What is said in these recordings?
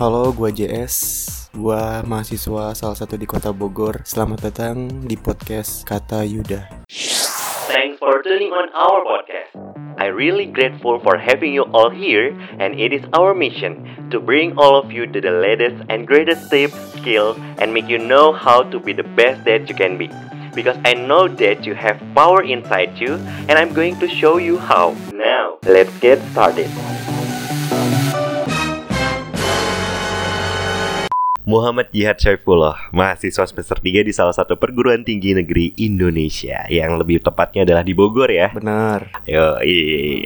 Halo, gua JS. Gua mahasiswa salah satu di Kota Bogor. Selamat datang di podcast Kata Yuda. Thanks for tuning on our podcast. I really grateful for having you all here and it is our mission to bring all of you to the latest and greatest tips, skills and make you know how to be the best that you can be. Because I know that you have power inside you and I'm going to show you how. Now, let's get started. Muhammad Jihad Syaifullah, mahasiswa semester 3 di salah satu perguruan tinggi negeri Indonesia yang lebih tepatnya adalah di Bogor ya. Benar. Yo,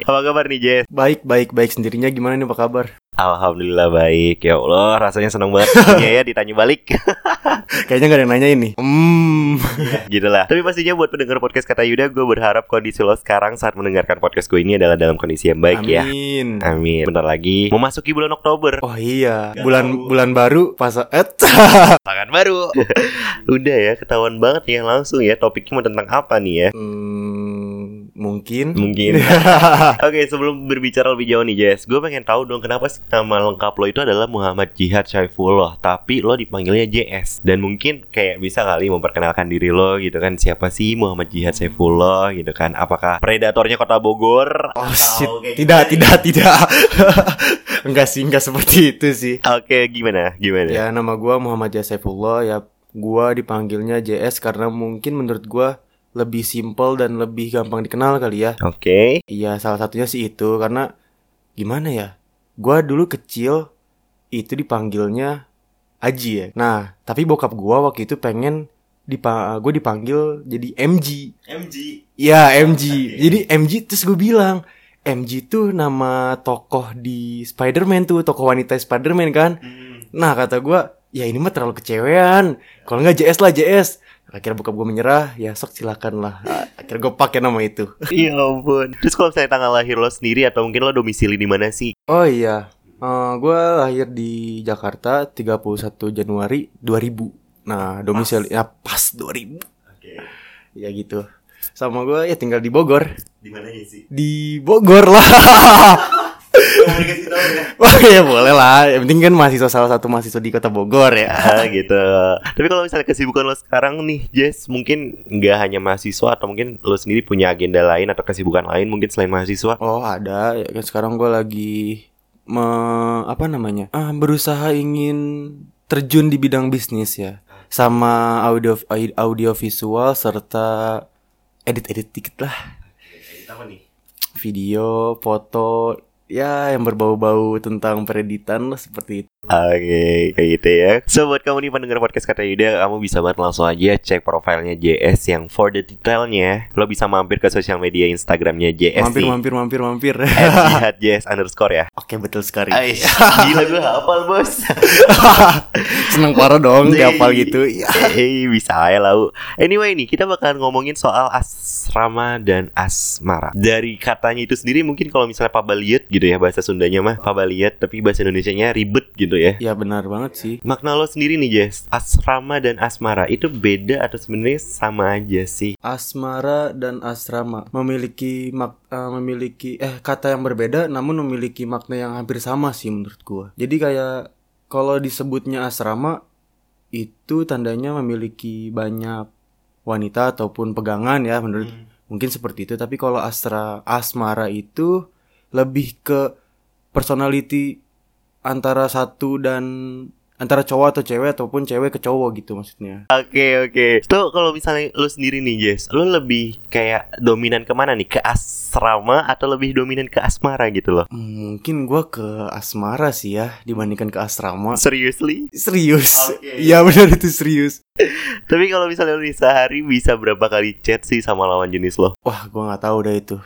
apa kabar nih Jess? Baik, baik, baik. Sendirinya gimana nih apa kabar? Alhamdulillah baik. Ya Allah rasanya seneng banget. Ya, ya ditanya balik. Kayaknya gak ada yang nanya ini. Hmm. Gitu lah Tapi pastinya buat pendengar podcast kata Yuda Gue berharap kondisi lo sekarang saat mendengarkan podcast gue ini adalah dalam kondisi yang baik Amin. ya. Amin. Bentar lagi Memasuki bulan Oktober. Oh iya. Bulan bulan baru pas eh Tangan baru. Udah ya ketahuan banget ya langsung ya. Topiknya mau tentang apa nih ya? Hmm, Mungkin. Mungkin. Oke sebelum berbicara lebih jauh nih Jess Gue pengen tahu dong kenapa sih nama lengkap lo itu adalah Muhammad Jihad Syaifullah Tapi lo dipanggilnya JS Dan mungkin kayak bisa kali memperkenalkan diri lo gitu kan Siapa sih Muhammad Jihad Syaifullah gitu kan? Apakah predatornya kota Bogor? Oh shit. Tidak, tidak, tidak. Enggak sih, enggak seperti itu sih. Oke gimana? Gimana? Ya nama gua Muhammad Jasaifullah Ya gua dipanggilnya JS karena mungkin menurut gua lebih simpel dan lebih gampang dikenal kali ya. Oke. Iya salah satunya sih itu karena gimana ya Gua dulu kecil itu dipanggilnya Aji ya. Nah tapi bokap gua waktu itu pengen dipa gue dipanggil jadi MG MG Ya MG Jadi MG terus gue bilang MG tuh nama tokoh di Spider-Man tuh Tokoh wanita Spider-Man kan. Nah kata gua Ya ini mah terlalu kecewean. Kalau nggak JS lah JS Akhirnya bokap gue menyerah Ya sok silakan lah. Akhirnya gue pakai nama itu. Ya ampun. Terus kalau misalnya tanggal lahir lo sendiri Atau mungkin lo domisili di mana sih? Oh iya. Eh, Gue lahir di Jakarta 31 Januari 2000 Nah domisili Ya pas 2000 Oke. Ya gitu. Sama gue ya tinggal di Bogor. Di mana sih? Di Bogor lah Mau dikasih tahu ya Wah ya boleh lah Yang penting kan mahasiswa salah satu mahasiswa di kota Bogor ya Ah, gitu. Tapi kalau misalnya kesibukan lo sekarang nih, Jess, mungkin nggak hanya mahasiswa atau mungkin lo sendiri punya agenda lain atau kesibukan lain mungkin selain mahasiswa. Oh ada ya kan sekarang gue lagi me, apa namanya ah berusaha ingin terjun di bidang bisnis ya sama audio audio visual serta edit edit dikit lah Apa nih? video foto ya yang berbau-bau tentang pereditan lah seperti Oke, kayak gitu ya. So buat kamu nih pendengar podcast kata Yuda, kamu bisa banget langsung aja cek profilnya JS yang for the detailnya. Lo bisa mampir ke sosial media Instagramnya JS mampir nih. mampir mampir mampir At JS underscore ya. oke betul sekali Aish, gila gue hafal bos. seneng parah dong kapal gitu ya Eh, bisa ya lau. Anyway nih, kita bakalan ngomongin soal asrama dan asmara. Dari katanya itu sendiri mungkin kalau misalnya pabaliet gitu ya bahasa Sundanya mah pabaliet tapi bahasa Indonesianya ribet gitu ya. ya benar banget sih Makna lo sendiri nih Jess, asrama dan asmara itu beda atau sebenarnya sama aja sih? Asmara dan asrama memiliki mak eh, memiliki eh kata yang berbeda namun memiliki makna yang hampir sama sih menurut gua. Jadi kayak kalau disebutnya asrama itu tandanya memiliki banyak wanita ataupun pegangan ya menurut mungkin seperti itu tapi kalau asra asmara itu lebih ke personality antara satu dan antara cowok atau cewek ataupun cewek ke cowok gitu maksudnya. Oke oke. So kalau misalnya lo sendiri nih Jess, lo lebih kayak dominan ke mana nih? Ke asrama atau lebih dominan ke asmara gitu loh? Mungkin gua ke asmara sih ya dibandingkan ke asrama. Seriously? Serius. Oke. Iya benar itu serius. Tapi kalau misalnya lo di sehari bisa berapa kali chat sih sama lawan jenis lo? Wah, gua nggak tahu dah itu.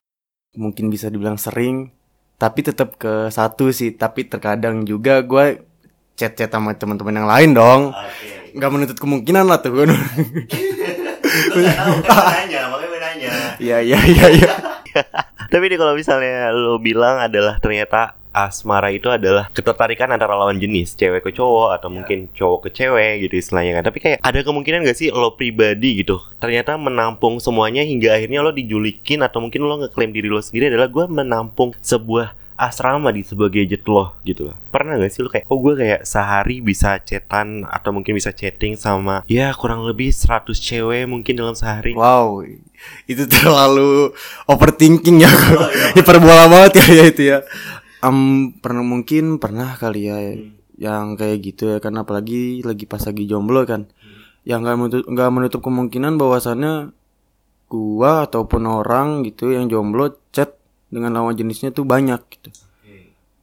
Mungkin bisa dibilang sering, tapi tetap ke satu sih. Tapi terkadang juga gua chat-chat sama teman-teman yang lain dong. Oke. Nggak menuntut kemungkinan lah tuh. nanya, makanya nanya. Iya iya iya iya. Tapi nih kalau misalnya lo bilang adalah ternyata asmara itu adalah ketertarikan antara lawan jenis cewek ke cowok atau mungkin cowok ke cewek gitu istilahnya kan tapi kayak ada kemungkinan gak sih lo pribadi gitu ternyata menampung semuanya hingga akhirnya lo dijulikin atau mungkin lo ngeklaim diri lo sendiri adalah gue menampung sebuah asrama di sebuah gadget lo gitu loh. Pernah gak sih lo kayak, kok gue kayak sehari bisa chatan atau mungkin bisa chatting sama ya kurang lebih 100 cewek mungkin dalam sehari. Wow, itu terlalu overthinking ya. Hiperbola banget ya, ya itu ya. Um, pernah mungkin pernah kali ya yang kayak gitu ya kan apalagi lagi pas lagi jomblo kan. Yang nggak menutup, nggak menutup kemungkinan bahwasannya gua ataupun orang gitu yang jomblo chat dengan lawan jenisnya tuh banyak gitu.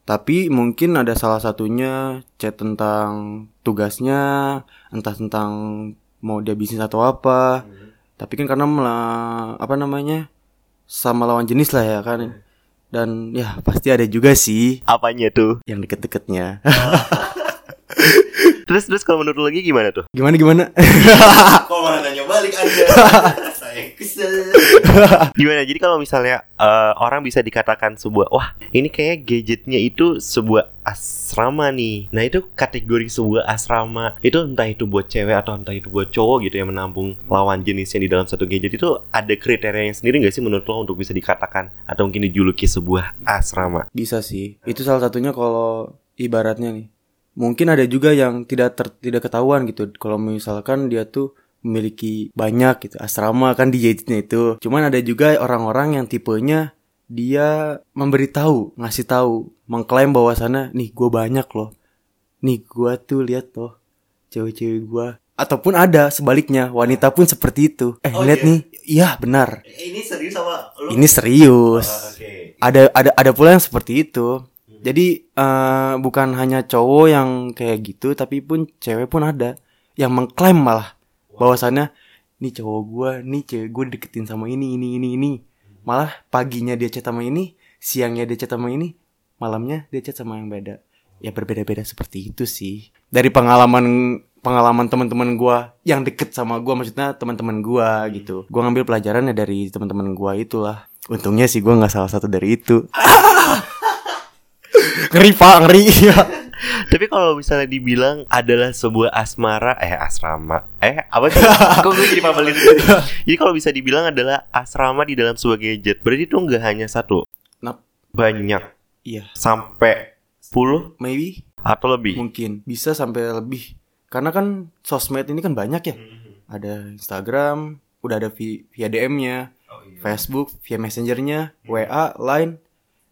Tapi mungkin ada salah satunya chat tentang tugasnya, entah tentang mau dia bisnis atau apa. Tapi kan karena mela- apa namanya sama lawan jenis lah ya kan. Dan ya pasti ada juga sih Apanya tuh? yang deket-deketnya. Terus terus kalau menurut lagi gimana tuh? gimana gimana? Kok malah nanya balik aja? Gimana? Jadi kalau misalnya eh, orang bisa dikatakan sebuah wah ini kayak gadgetnya itu sebuah asrama nih. Nah itu kategori sebuah asrama itu entah itu buat cewek atau entah itu buat cowok gitu yang menampung lawan jenisnya di dalam satu gadget itu ada kriterianya sendiri nggak sih menurut lo untuk bisa dikatakan atau mungkin dijuluki sebuah asrama? Bisa sih. Itu salah satunya kalau ibaratnya nih. Mungkin ada juga yang tidak ter, tidak ketahuan gitu. Kalau misalkan dia tuh memiliki banyak gitu asrama kan di gadgetnya itu. Cuman ada juga orang-orang yang tipenya dia memberitahu, ngasih tahu, mengklaim bahwasannya nih gue banyak loh. Nih gue tuh lihat loh cewek-cewek gue. Ataupun ada sebaliknya wanita pun seperti itu. Eh Oh, lihat iya? nih, iya benar. Ini serius sama lo? Ini serius Oke. ada ada ada pula yang seperti itu jadi eh, bukan hanya cowok yang kayak gitu tapi pun cewek pun ada yang mengklaim malah bahwasannya nih cowok gua nih cewek gue deketin sama ini ini ini ini. Malah paginya dia chat sama ini siangnya dia chat sama ini malamnya dia chat sama yang beda. Ya berbeda-beda seperti itu sih. Dari pengalaman pengalaman teman-teman gua yang deket sama gua maksudnya teman-teman gua gitu. Gua ngambil pelajarannya dari teman-teman gua itulah. Untungnya sih gua nggak salah satu dari itu. Ngeri pak ngeri ya Tapi kalau misalnya dibilang adalah sebuah asmara eh asrama eh apa sih? Kok gue jadi pabelin sendiri? Jadi kalau bisa dibilang adalah asrama di dalam sebuah gadget. Berarti itu nggak hanya satu, nah banyak. Iya. Sampai 10 maybe. Atau lebih. mungkin. Bisa sampai lebih. Karena kan sosmed ini kan banyak ya. Ada Instagram udah ada vi- via DM-nya Facebook via Messenger-nya WA Line.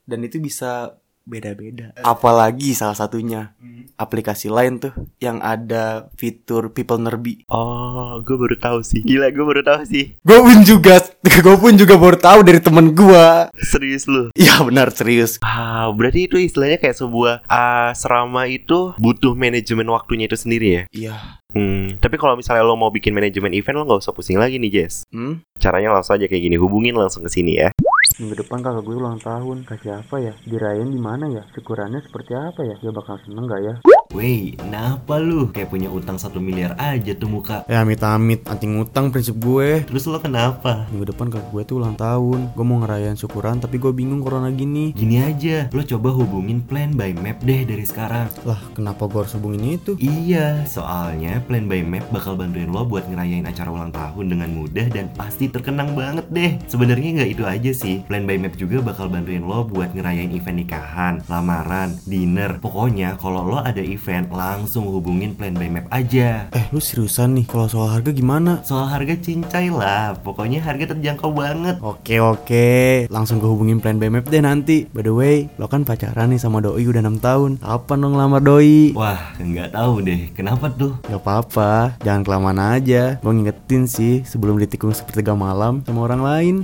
Dan itu bisa beda-beda apalagi salah satunya aplikasi lain tuh yang ada fitur people nerbi Oh, gue baru tahu sih. Gila, gue baru tahu sih. gue pun juga gue pun juga baru tahu dari temen gue Serius lu. iya benar serius Ah, berarti itu istilahnya kayak sebuah asrama itu butuh manajemen waktunya itu sendiri ya. iya Hmm, tapi kalau misalnya lo mau bikin manajemen event lo nggak usah pusing lagi nih, Jess. hmm Caranya langsung aja kayak gini, hubungin langsung ke sini ya. Minggu depan kakak gue ulang tahun Kasih apa ya? Dirayain di mana ya? Syukurannya seperti apa ya? Dia bakal seneng gak ya? Wey, kenapa lu? Kayak punya utang satu miliar aja tuh muka. Ya amit-amit Anti ngutang prinsip gue Terus lo kenapa? Minggu depan kakak gue tuh ulang tahun Gue mau ngerayain syukuran Tapi gue bingung corona gini Gini aja, lo coba hubungin Plan by Map deh dari sekarang. Lah kenapa gue harus hubungin itu? Iya, soalnya Plan by Map bakal bantuin lo buat ngerayain acara ulang tahun dengan mudah dan pasti terkenang banget deh. Sebenarnya nggak itu aja sih. Plan by Map juga bakal bantuin lo buat ngerayain event nikahan, lamaran, dinner. Pokoknya kalau lo ada event, langsung hubungin Plan by Map aja. Eh lu seriusan nih Kalau soal harga gimana? Soal harga cincai lah, pokoknya harga terjangkau banget. Oke oke Langsung gue hubungin plan BMF deh nanti By the way Lo kan pacaran nih sama Doi udah 6 tahun Kapan dong lamar Doi? Wah, nggak tahu deh, kenapa tuh? Gak apa-apa Jangan kelamaan aja Gue ngingetin sih Sebelum ditikung sepertiga malam Sama orang lain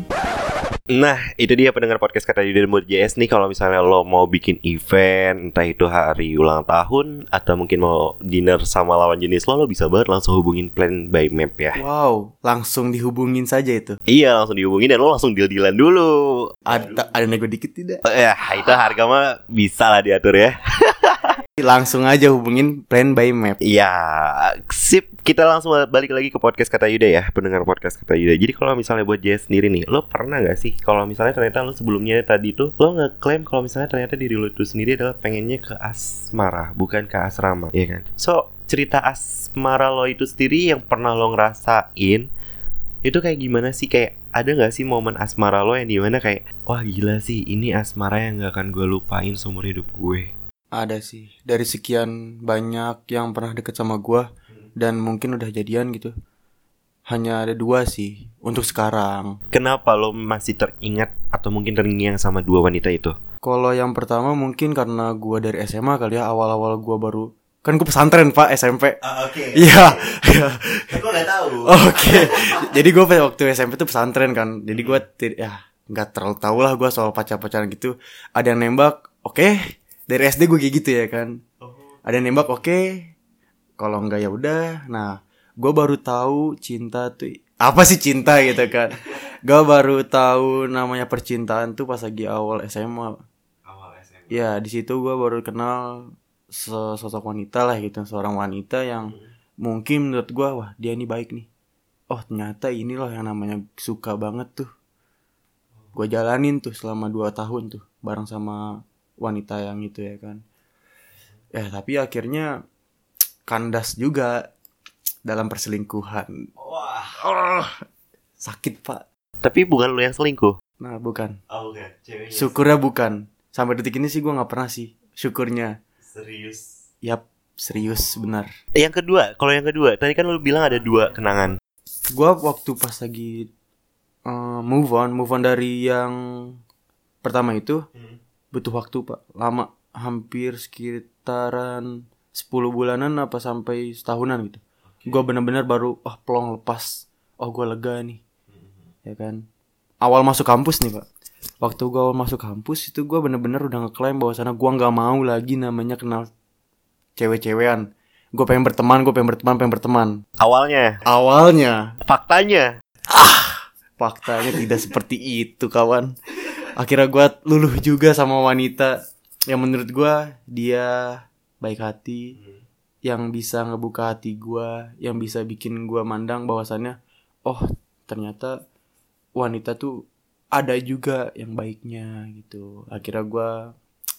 Nah, itu dia pendengar podcast kata dan Mood JS nih kalau misalnya lo mau bikin event, entah itu hari ulang tahun atau mungkin mau dinner sama lawan jenis lo, lo bisa banget langsung hubungin Plan by Map ya. Wow Langsung dihubungin saja itu Iya, langsung dihubungin dan lo langsung deal-dealan dulu. Ada, ada nego dikit tidak? Eh, Ya, itu harga mah bisa lah diatur ya. Langsung aja hubungin plan by map Iya, sip. Kita langsung balik lagi ke podcast kata Yuda ya, pendengar podcast kata Yuda. Jadi kalau misalnya buat Jess sendiri nih, lo pernah nggak sih kalau misalnya ternyata lo sebelumnya tadi tuh lo ngeklaim kalau misalnya ternyata diri lo itu sendiri adalah pengennya ke asmara, bukan ke asrama, ya kan? So cerita asmara lo itu sendiri yang pernah lo ngerasain Itu kayak gimana sih kayak ada nggak sih momen asmara lo yang di mana kayak wah gila sih ini asmara yang nggak akan gue lupain seumur hidup gue. Ada sih. Dari sekian banyak yang pernah deket sama gua dan mungkin udah jadian gitu. Hanya ada dua sih untuk sekarang. Kenapa lo masih teringat atau mungkin terngiang sama dua wanita itu? Kalau yang pertama mungkin karena gua dari SMA kali ya awal-awal gua baru kan gue pesantren pak SMP. Oke. Iya. iya. Gue tahu. Oke. Jadi gue waktu SMP tuh pesantren kan. Jadi gue ya nggak terlalu tahu lah gue soal pacar-pacaran gitu. Ada yang nembak, oke. Dari SD gue kayak gitu ya kan. Ada yang nembak, oke. Kalau enggak ya udah. Nah, gue baru tahu cinta tuh apa sih cinta gitu kan. Gue baru tahu namanya percintaan tuh pas lagi awal SMA. Awal SMA. Ya di situ gue baru kenal sosok wanita lah gitu, seorang wanita yang mungkin menurut gue wah dia ini baik nih. Oh ternyata ini loh yang namanya suka banget tuh. Gue jalanin tuh selama 2 tahun tuh bareng sama wanita yang itu ya kan. Ya tapi akhirnya kandas juga dalam perselingkuhan. Wah. Oh, sakit pak. Tapi bukan lo yang selingkuh. Nah bukan. Oh bukan. Ceweknya. Syukurnya bukan. Sampai detik ini sih gue nggak pernah sih. Syukurnya. Serius. Yap serius benar. Yang kedua, kalau yang kedua, tadi kan lo bilang ada dua kenangan. Gua waktu pas lagi uh, move on, move on dari yang pertama itu butuh waktu pak, lama, hampir sekitaran 10 bulanan apa sampai setahunan gitu. Gua bener-bener baru ah plong lepas, oh gua lega nih, ya kan. Awal masuk kampus nih pak, waktu gua awal masuk kampus itu gua bener-bener udah ngeklaim bahwa sana gua nggak mau lagi namanya kenal cewek-cewekan. Gue pengen berteman, gue pengen berteman, pengen berteman. Awalnya, Awalnya faktanya. faktanya tidak seperti itu kawan akhirnya gue luluh juga sama wanita. Yang menurut gue dia baik hati yang bisa ngebuka hati gue yang bisa bikin gue mandang bahwasannya oh ternyata wanita tuh ada juga yang baiknya gitu. Akhirnya gue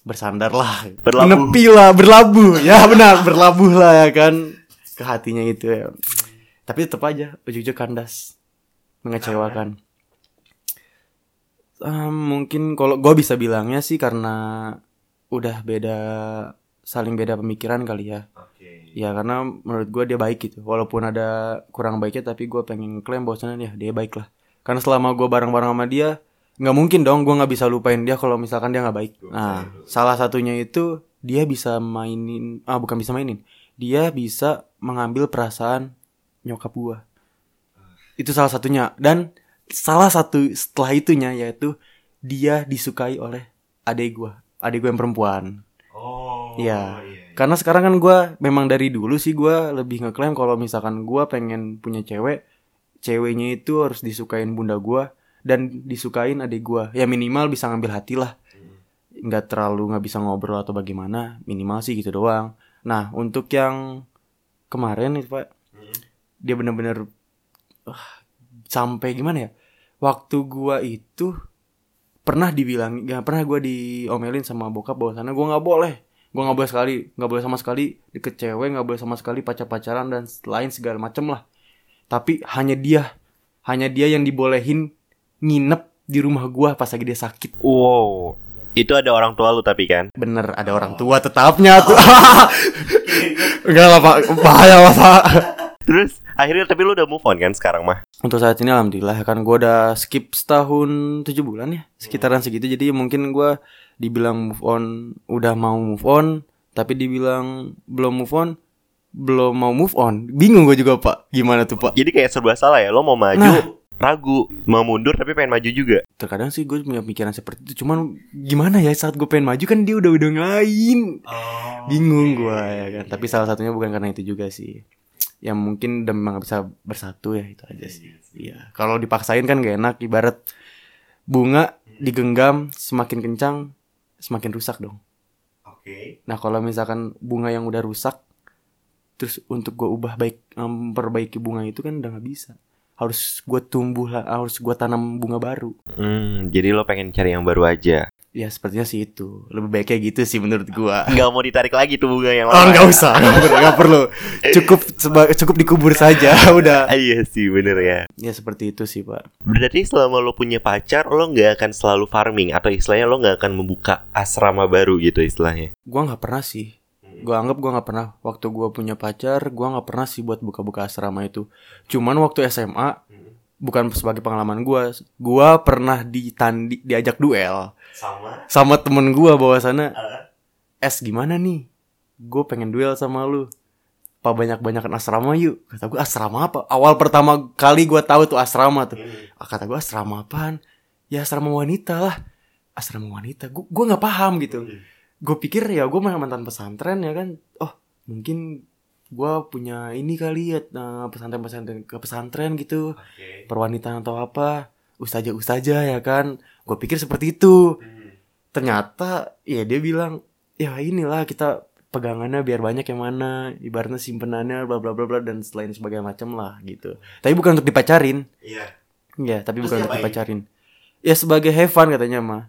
bersandar lah. Berlabuh. menepi lah berlabuh. Ya benar berlabuh lah ya kan ke hatinya itu ya. Tapi tetap aja ujung-ujung kandas. Mengecewakan Em, mungkin kalau gue bisa bilangnya sih karena udah beda saling beda pemikiran kali ya. Oke. ya karena menurut gue dia baik gitu. Walaupun ada kurang baiknya tapi gue pengen klaim bahwasannya ya dia baik lah. Karena selama gue bareng-bareng sama dia nggak mungkin dong gue nggak bisa lupain dia kalau misalkan dia nggak baik. Nah salah satunya itu dia bisa mainin ah bukan bisa mainin. Dia bisa mengambil perasaan nyokap gue itu salah satunya. Dan salah satu setelah itunya yaitu dia disukai oleh adik gue adik gue yang perempuan Oh. Iya. Karena sekarang kan gue memang dari dulu sih gue lebih ngeklaim kalau misalkan gue pengen punya cewek, ceweknya itu harus disukain bunda gue dan disukain adik gue. Ya minimal bisa ngambil hati lah. Nggak terlalu nggak bisa ngobrol atau bagaimana, minimal sih gitu doang. Nah untuk yang kemarin itu pak, dia bener-bener ah, sampai gimana ya? Waktu gua itu pernah dibilang, nggak pernah gua diomelin sama bokap bahwa sana gua nggak boleh, gua nggak boleh sekali, nggak boleh sama sekali deket cewek, nggak boleh sama sekali pacar-pacaran dan lain segala macem lah. Tapi hanya dia, hanya dia yang dibolehin nginep di rumah gua pas lagi dia sakit. Wow. Itu ada orang tua lu tapi kan? Bener ada orang tua tetapnya tuh. Enggak lah pak, bahaya lah pak. Terus akhirnya tapi lu udah move on kan sekarang mah? Untuk saat ini alhamdulillah. Kan gue udah skip setahun tujuh bulan ya? Sekitaran segitu. Jadi mungkin gue dibilang move on udah mau move on. Tapi dibilang belum move on belum mau move on. Bingung gue juga pak. Gimana tuh pak? Jadi kayak serba salah ya, lo mau maju, Nah. ragu, mau mundur tapi pengen maju juga. terkadang sih gue punya pikiran seperti itu. Cuman gimana ya saat gue pengen maju? Kan dia udah udah ngelain bingung gue ya kan? Tapi salah satunya bukan karena itu juga sih yang mungkin udah memang bisa bersatu ya itu aja sih. Iya kalau dipaksain kan gak enak ibarat bunga digenggam semakin kencang semakin rusak dong. Oke. nah kalau misalkan bunga yang udah rusak terus untuk gue ubah baik memperbaiki bunga itu kan udah nggak bisa. Harus gue tumbuh lah harus gue tanam bunga baru. Hmm, jadi lo pengen cari yang baru aja. Ya sepertinya sih itu. Lebih baik kayak gitu sih menurut gua. Nggak mau ditarik lagi tuh bunga yang Oh lama. nggak usah. Nggak perlu, nggak perlu. Cukup cukup dikubur saja. Udah. Ah, Iya sih bener ya. Ya seperti itu sih pak. Berarti selama lo punya pacar lo nggak akan selalu farming? Atau istilahnya lo nggak akan membuka asrama baru gitu istilahnya. Gua nggak pernah sih. Gua anggap gua nggak pernah. Waktu gua punya pacar Gua nggak pernah sih buat buka-buka asrama itu. Cuman waktu SMA Bukan sebagai pengalaman gua Gua pernah ditandi, diajak duel. Sama. Sama temen gua bawa sana. Es gimana nih? Gue pengen duel sama lu. Apa banyak-banyakan asrama yuk. Kata gue asrama apa? Awal pertama kali gua tahu tuh asrama tuh. Ah, Kata gue asrama apaan? Ya asrama wanita lah. Asrama wanita? Gue gua nggak paham gitu. Gue pikir ya gue mantan pesantren ya kan. Oh mungkin gue punya ini kali ya eh, pesantren-pesantren ke pesantren gitu. Perwanitaan atau apa ustazah ustazah ya kan. Gue pikir seperti itu. Ternyata ya dia bilang ya inilah kita pegangannya biar banyak yang mana ibaratnya simpenannya bla bla bla bla dan selain sebagainya macam lah gitu. Tapi bukan untuk dipacarin. Iya. ya tapi Terus bukan untuk dipacarin. Ya sebagai have fun katanya mah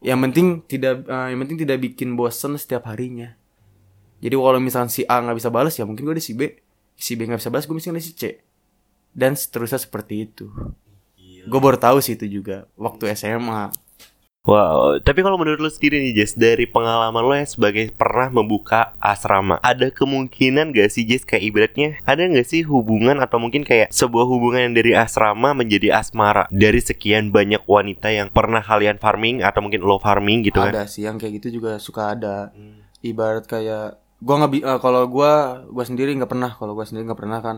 yang penting tidak eh, yang penting tidak bikin bosen setiap harinya jadi kalau misalnya si A nggak bisa balas ya mungkin gue di si B. Si B nggak bisa balas gue misalnya di si C. Dan seterusnya seperti itu. Gue baru tahu sih itu juga waktu SMA Wow, tapi kalau menurut lo sendiri nih Jess, dari pengalaman lo ya sebagai pernah membuka asrama, ada kemungkinan gak sih Jess kayak ibaratnya, ada gak sih hubungan atau mungkin kayak sebuah hubungan yang dari asrama menjadi asmara? Dari sekian banyak wanita yang pernah kalian farming atau mungkin lo farming gitu kan? ada sih yang kayak gitu juga suka ada. Ibarat kayak gua nggak bi- eh, kalau gua gua sendiri nggak pernah kalau gua sendiri nggak pernah kan.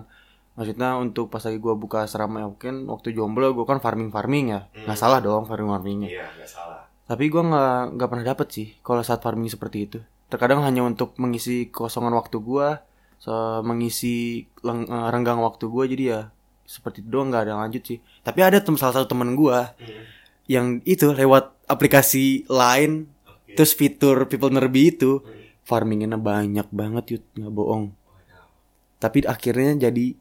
Maksudnya untuk pas lagi gua buka asrama ya mungkin waktu jomblo gua kan farming farming ya nggak salah dong farming farmingnya Iya, gak salah. tapi gua nggak nggak pernah dapet sih kalau saat farming seperti itu. Terkadang hanya untuk mengisi kosongan waktu gua so, mengisi leng- eh, renggang waktu gua. Jadi ya seperti itu doang nggak ada yang lanjut sih. Tapi ada tem salah satu temen gua yang itu lewat aplikasi lain terus fitur people nerbi itu farmingnya banyak banget yut nggak bohong. Tapi akhirnya jadi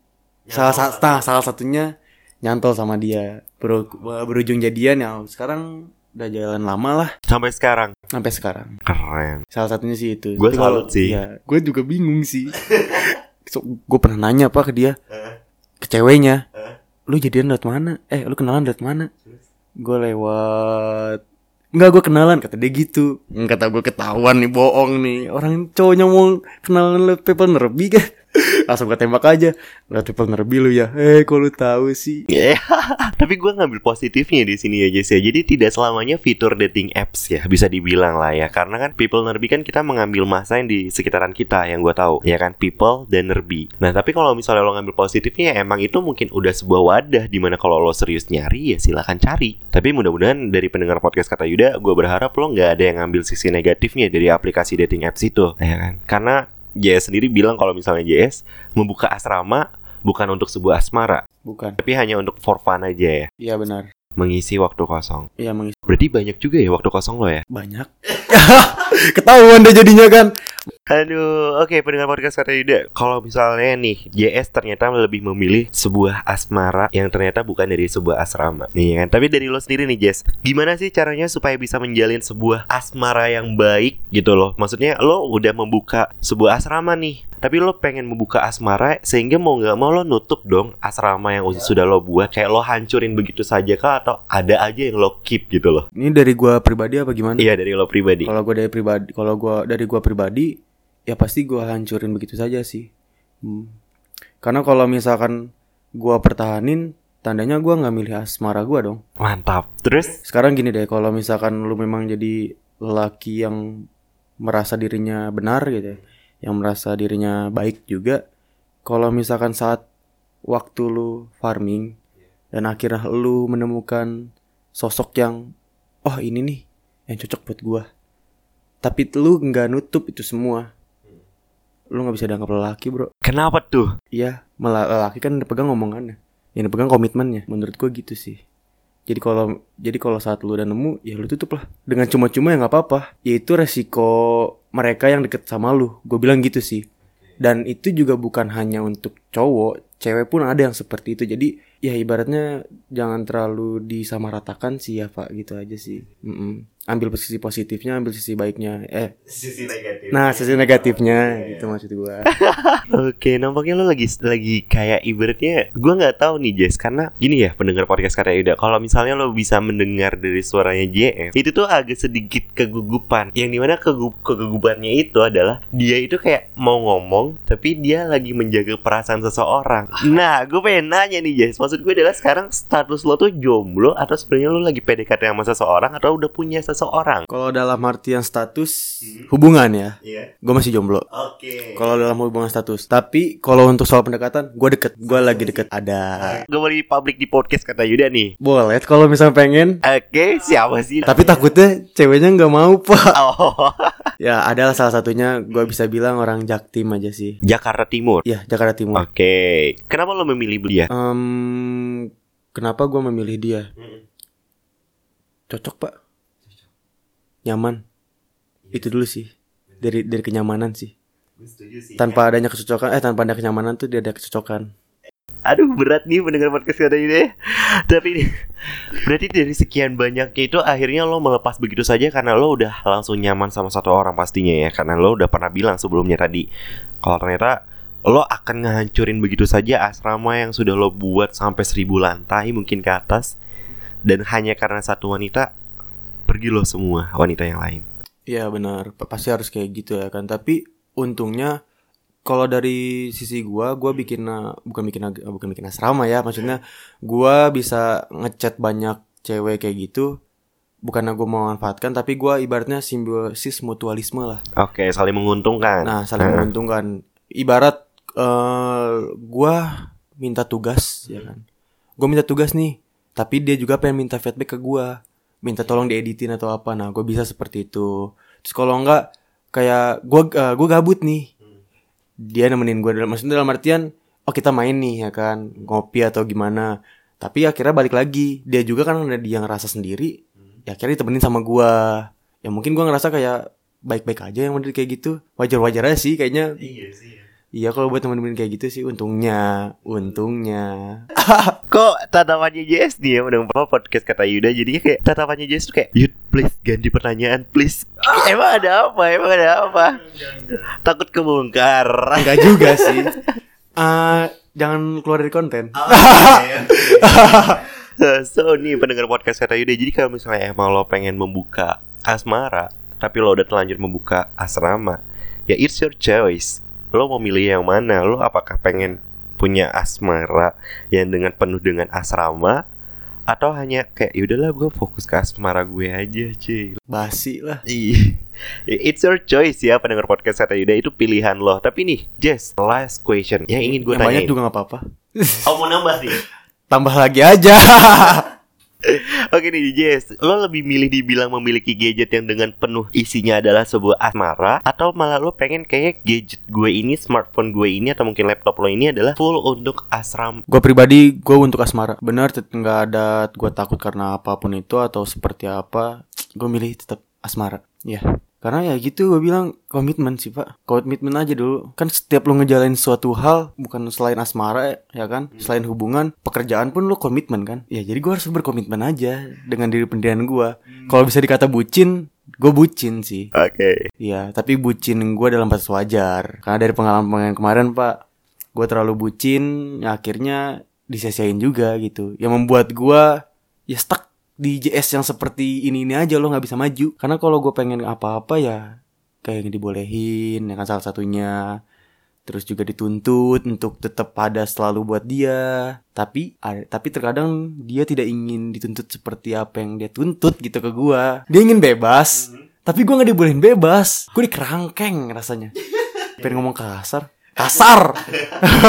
salah satu salah satunya nyantol sama dia. Ber- berujung jadian ya sekarang udah jalan lama lah. Sampai sekarang? Sampai sekarang. Keren. salah satunya sih itu. Kalau- salut sih. iya, gue juga bingung sih. So, gue pernah nanya apa ke dia? Ke ceweknya. Lu jadian lewat mana? Eh lu kenalan lewat mana? Gue lewat Enggak gue kenalan kata dia gitu. Kata gue ketahuan nih bohong nih. Orang cowoknya mau kenalan lewat people nerbi kan Langsung gue tembak aja Lewat people nerbi lu ya Eh kok lu tahu sih Iya. Tapi gue ngambil positifnya di sini ya Jess ya. Jadi tidak selamanya fitur dating apps ya bisa dibilang lah ya. Karena kan people nerbi kan kita mengambil masa yang di sekitaran kita yang gue tahu. Ya kan people dan nerbi. Nah tapi kalau misalnya lo ngambil positifnya ya emang itu mungkin udah sebuah wadah di mana kalau lo serius nyari ya silahkan cari. Tapi mudah-mudahan dari pendengar podcast kata Yuda, gue berharap lo nggak ada yang ngambil sisi negatifnya dari aplikasi dating apps itu. Ya kan? Karena JS sendiri bilang kalau misalnya JS membuka asrama bukan untuk sebuah asmara, Bukan. Tapi hanya untuk for fun aja ya. Iya benar. Mengisi waktu kosong. Iya mengisi. Berarti banyak juga ya waktu kosong lo ya? Banyak. Ketahuan deh jadinya kan aduh oke pendengar podcast kata Yuda. Kalau misalnya nih JS ternyata lebih memilih sebuah asmara yang ternyata bukan dari sebuah asrama. Nih kan? Tapi dari lo sendiri nih Jess gimana sih caranya supaya bisa menjalin sebuah asmara yang baik gitu loh? Maksudnya lo udah membuka sebuah asrama nih tapi lo pengen membuka asmara sehingga mau nggak mau lo nutup dong asrama yang sudah lo buat. Kayak lo hancurin begitu saja kah? Atau ada aja yang lo keep gitu loh? Ini dari gua pribadi apa gimana? Iya dari lo pribadi. Kalau gue dari pribadi, kalau gua dari gua pribadi, ya pasti gua hancurin begitu saja sih. Hmm. Karena kalau misalkan gua pertahanin, tandanya gua nggak milih asmara gua dong. Mantap. Terus? Sekarang gini deh, kalau misalkan lu memang jadi lelaki yang merasa dirinya benar gitu, ya, yang merasa dirinya baik juga, kalau misalkan saat waktu lu farming dan akhirnya lu menemukan sosok yang, oh ini nih yang cocok buat gua, tapi lu nggak nutup itu semua, lu nggak bisa dianggap lelaki bro. Kenapa tuh? Iya, lelaki kan dipegang ngomongannya. Yang dipegang komitmennya. Menurut gue gitu sih. Jadi kalau jadi kalau saat lu udah nemu, ya lu tutup lah. Dengan cuma-cuma ya nggak apa-apa. Yaitu resiko mereka yang deket sama lu. Gue bilang gitu sih. Dan itu juga bukan hanya untuk cowok, cewek pun ada yang seperti itu. Jadi ya ibaratnya jangan terlalu disamaratakan sih ya Pak gitu aja sih. Mm-mm. Ambil sisi positifnya ambil sisi baiknya eh Sisi negatif. nah sisi negatifnya gitu maksud gua Oke, nampaknya lo lagi lagi kayak ibaratnya gue nggak tahu nih Jess karena gini ya pendengar podcast kata Yuda kalau misalnya lo bisa mendengar dari suaranya JF itu tuh agak sedikit kegugupan yang di mana kegu kegugupannya itu adalah dia itu kayak mau ngomong tapi dia lagi menjaga perasaan seseorang. Nah, gue pengen nanya nih Jess, maksud gue adalah sekarang status lo tuh jomblo atau sebenarnya lo lagi PDKT sama seseorang atau udah punya seseorang? Kalau dalam artian status hubungan ya Iya. gue masih jomblo. Oke. kalau dalam hubungan status tapi kalau untuk soal pendekatan gue deket gue lagi deket ada. Gue di publik di podcast kata Yuda nih. boleh kalau misalnya pengen. Oke, siapa sih? tapi takutnya ceweknya nggak mau pak. Oh, ya adalah salah satunya gue bisa bilang orang jaktim aja sih. Jakarta Timur. ya Jakarta Timur. Oke, kenapa lo memilih dia? Em, kenapa gue memilih dia? Cocok pak nyaman. Itu dulu sih. dari dari kenyamanan sih. Tanpa adanya kecocokan eh tanpa ada kenyamanan tuh dia ada kecocokan. Aduh berat nih mendengar podcast kata ini. Tapi ini berarti dari sekian banyaknya itu akhirnya lo melepas begitu saja karena lo udah langsung nyaman sama satu orang pastinya ya. Karena lo udah pernah bilang sebelumnya tadi kalau ternyata lo akan ngehancurin begitu saja asrama yang sudah lo buat sampai seribu lantai mungkin ke atas dan hanya karena satu wanita pergi lo semua wanita yang lain. Iya benar pa- pasti harus kayak gitu ya kan tapi untungnya kalau dari sisi gua gua bikin uh, bukan bikin bukan bikin asrama ya maksudnya gua bisa ngechat banyak cewek kayak gitu bukan gua mau manfaatkan tapi gua ibaratnya simbiosis mutualisme lah Oke, saling menguntungkan. Nah, saling Nah. menguntungkan. Ibarat eh gua minta tugas ya kan. Gua minta tugas nih, tapi dia juga pengen minta feedback ke gua. Minta tolong dieditin atau apa. Nah, gue bisa seperti itu. Terus kalau enggak kayak gua eh, gua gabut nih. Dia nemenin gua dalam maksudnya dalam artian oh kita main nih ya kan, ngopi atau gimana. Tapi akhirnya balik lagi. Dia juga kan ada dia ngerasa sendiri. Ya akhirnya ditemenin sama gua. Ya mungkin gua ngerasa kayak baik-baik aja yang model kayak gitu wajar-wajar aja sih kayaknya Iya sih. Iya kalau buat temen-temen kayak gitu sih untungnya untungnya. Kok tatapannya Jess nih ya mendengar podcast kata Yuda. Jadi kayak tatapannya Jess tuh kayak Yud please ganti pertanyaan please. Emang ada apa? Emang ada apa? Takut kebongkar. Enggak juga sih. Ah, jangan keluar dari konten. So nih pendengar podcast kata Yuda. Jadi kalau misalnya emang lo pengen membuka asmara Tapi lo udah terlanjur membuka asrama Ya it's your choice Lo mau milih yang mana? Lo apakah pengen punya asmara yang dengan penuh dengan asrama? Atau hanya kayak yaudahlah gue fokus ke asmara gue aja cuy. Basi lah. It's your choice ya pendengar podcast kata Yuda. Itu pilihan lo. Tapi nih Jess last question. Yang ingin gue tanyain. banyak juga nggak apa-apa. Oh mau nambah nih tambah lagi aja Oke nih Jess. Lo lebih milih dibilang memiliki gadget yang dengan penuh isinya adalah sebuah asmara Atau malah lo pengen kayak gadget gue ini Smartphone gue ini atau mungkin laptop lo ini adalah full untuk asram? Gue pribadi gue untuk asmara. Benar tet- nggak ada gue takut karena apa pun itu atau seperti apa gue milih tetap asmara. Ya karena ya gitu gue bilang komitmen sih pak. Komitmen aja dulu. Kan setiap lo ngejalanin suatu hal bukan selain asmara ya kan? Selain hubungan pekerjaan pun lo komitmen kan? Ya jadi gue harus berkomitmen aja dengan diri pendirian gue kalau bisa dikata bucin gue bucin sih. Oke. Iya, tapi bucin gue dalam batas wajar. Karena dari pengalaman kemarin, Pak, gue terlalu bucin, ya akhirnya disia-siain juga gitu. Yang membuat gue ya stuck di JS yang seperti ini ini aja lo nggak bisa maju. Karena kalau gue pengen apa-apa ya kayak yang dibolehin, ya kan salah satunya. Terus juga dituntut untuk tetap ada selalu buat dia. Tapi tapi terkadang dia tidak ingin dituntut seperti apa yang dia tuntut gitu ke gua. Dia ingin bebas, tapi gua nggak dibolehin bebas. Gue dikerangkeng rasanya. Pengen ngomong kasar. Kasar.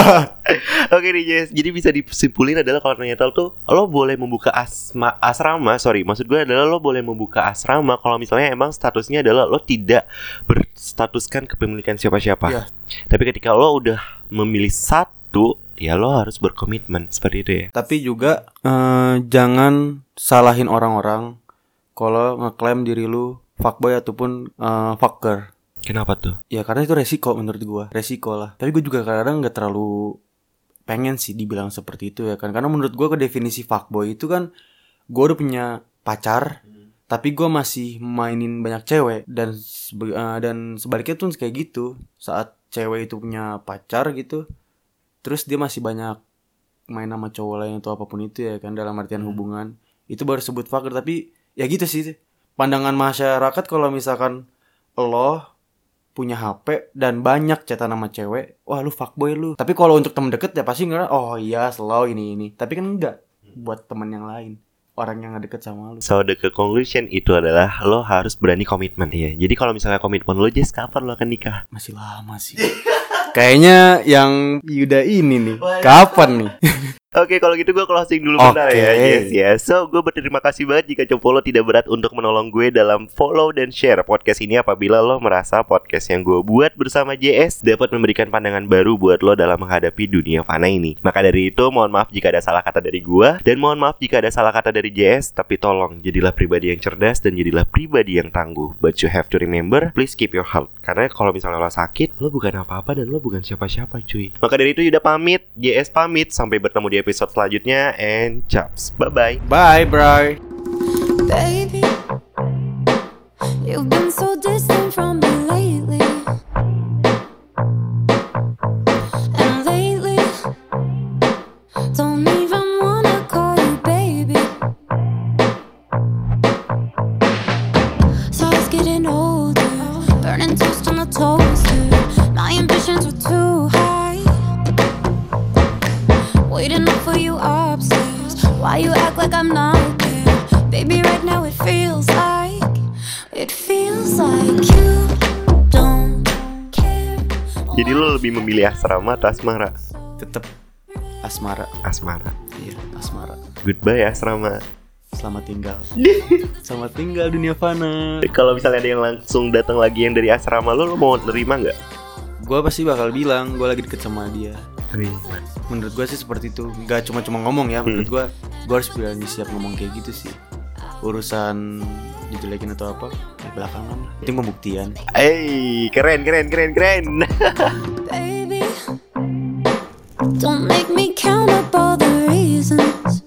Oke nih Jess, jadi bisa disimpulin adalah kalau ternyata tuh lo boleh membuka asma asrama, sorry, maksud gue adalah lo boleh membuka asrama kalau misalnya emang statusnya adalah lo tidak berstatuskan kepemilikan siapa-siapa. Iya. Tapi ketika lo udah memilih satu, ya lo harus berkomitmen seperti itu ya. tapi juga eh, jangan salahin orang-orang kalau ngeklaim diri lu fuckboy ataupun eh, fucker. Kenapa tuh? Ya karena itu resiko menurut gua, resiko lah. Tapi gue juga kadang nggak terlalu pengen sih dibilang seperti itu ya kan. Karena menurut gua ke definisi fuckboy itu kan gua udah punya pacar, tapi gue masih mainin banyak cewek dan eh, dan sebaliknya tuh kayak gitu saat cewek itu punya pacar gitu terus dia masih banyak main sama cowok lain atau apa pun itu ya kan dalam artian hubungan itu baru sebut fucker tapi ya gitu sih pandangan masyarakat kalau misalkan lo punya HP dan banyak chatan sama cewek, wah lu fuckboy lu. Tapi kalau untuk temen deket ya pasti ngira, oh iya slow ini ini. Tapi kan enggak buat temen yang lain, orang yang gak deket sama lu. So the conclusion itu adalah lo harus berani komitmen ya. Jadi kalau misalnya komitmen lo Jess kapan lo akan nikah? Masih lama sih. Kayaknya yang Yuda ini nih, kapan nih? Oke kalau gitu gue closing dulu Oke. bentar ya. Yes ya So gue berterima kasih banget jika Copolo tidak berat untuk menolong gue dalam follow dan share podcast ini Apabila lo merasa podcast yang gue buat bersama JS dapat memberikan pandangan baru buat lo dalam menghadapi dunia fana ini. Maka dari itu mohon maaf jika ada salah kata dari gue Dan mohon maaf jika ada salah kata dari JS Tapi tolong jadilah pribadi yang cerdas dan jadilah pribadi yang tangguh. But you have to remember please keep your health Karena kalau misalnya lo sakit lo bukan apa-apa dan lo bukan siapa-siapa cuy. Maka dari itu Yuda pamit, JS pamit. Sampai bertemu di episode selanjutnya And chaps, bye-bye Bye, bro. Baby, you've been so distant from me lately. And lately, don't even wanna call you baby. So I was getting older, burning toast on the toaster. My ambitions were too high. Waiting Why you act like I'm not there? Baby, right now it feels like it feels like you don't care. Jadi lo lebih memilih asrama atau asmara? Tetep asmara. Asmara Iya, asmara. Goodbye asrama Selamat tinggal. Selamat tinggal dunia fana. Kalau misalnya ada yang langsung datang lagi yang dari asrama lo, lo mau nerima nggak? Gue pasti bakal bilang gue lagi deket sama dia. Riman. menurut gue sih seperti itu. Gak cuma cuma ngomong ya menurut hmm. gue gue harus berani siap ngomong kayak gitu sih. Urusan dijelekin atau apa di belakangan. Itu pembuktian. Hey keren keren keren keren. Baby, Don't make me count up the reasons.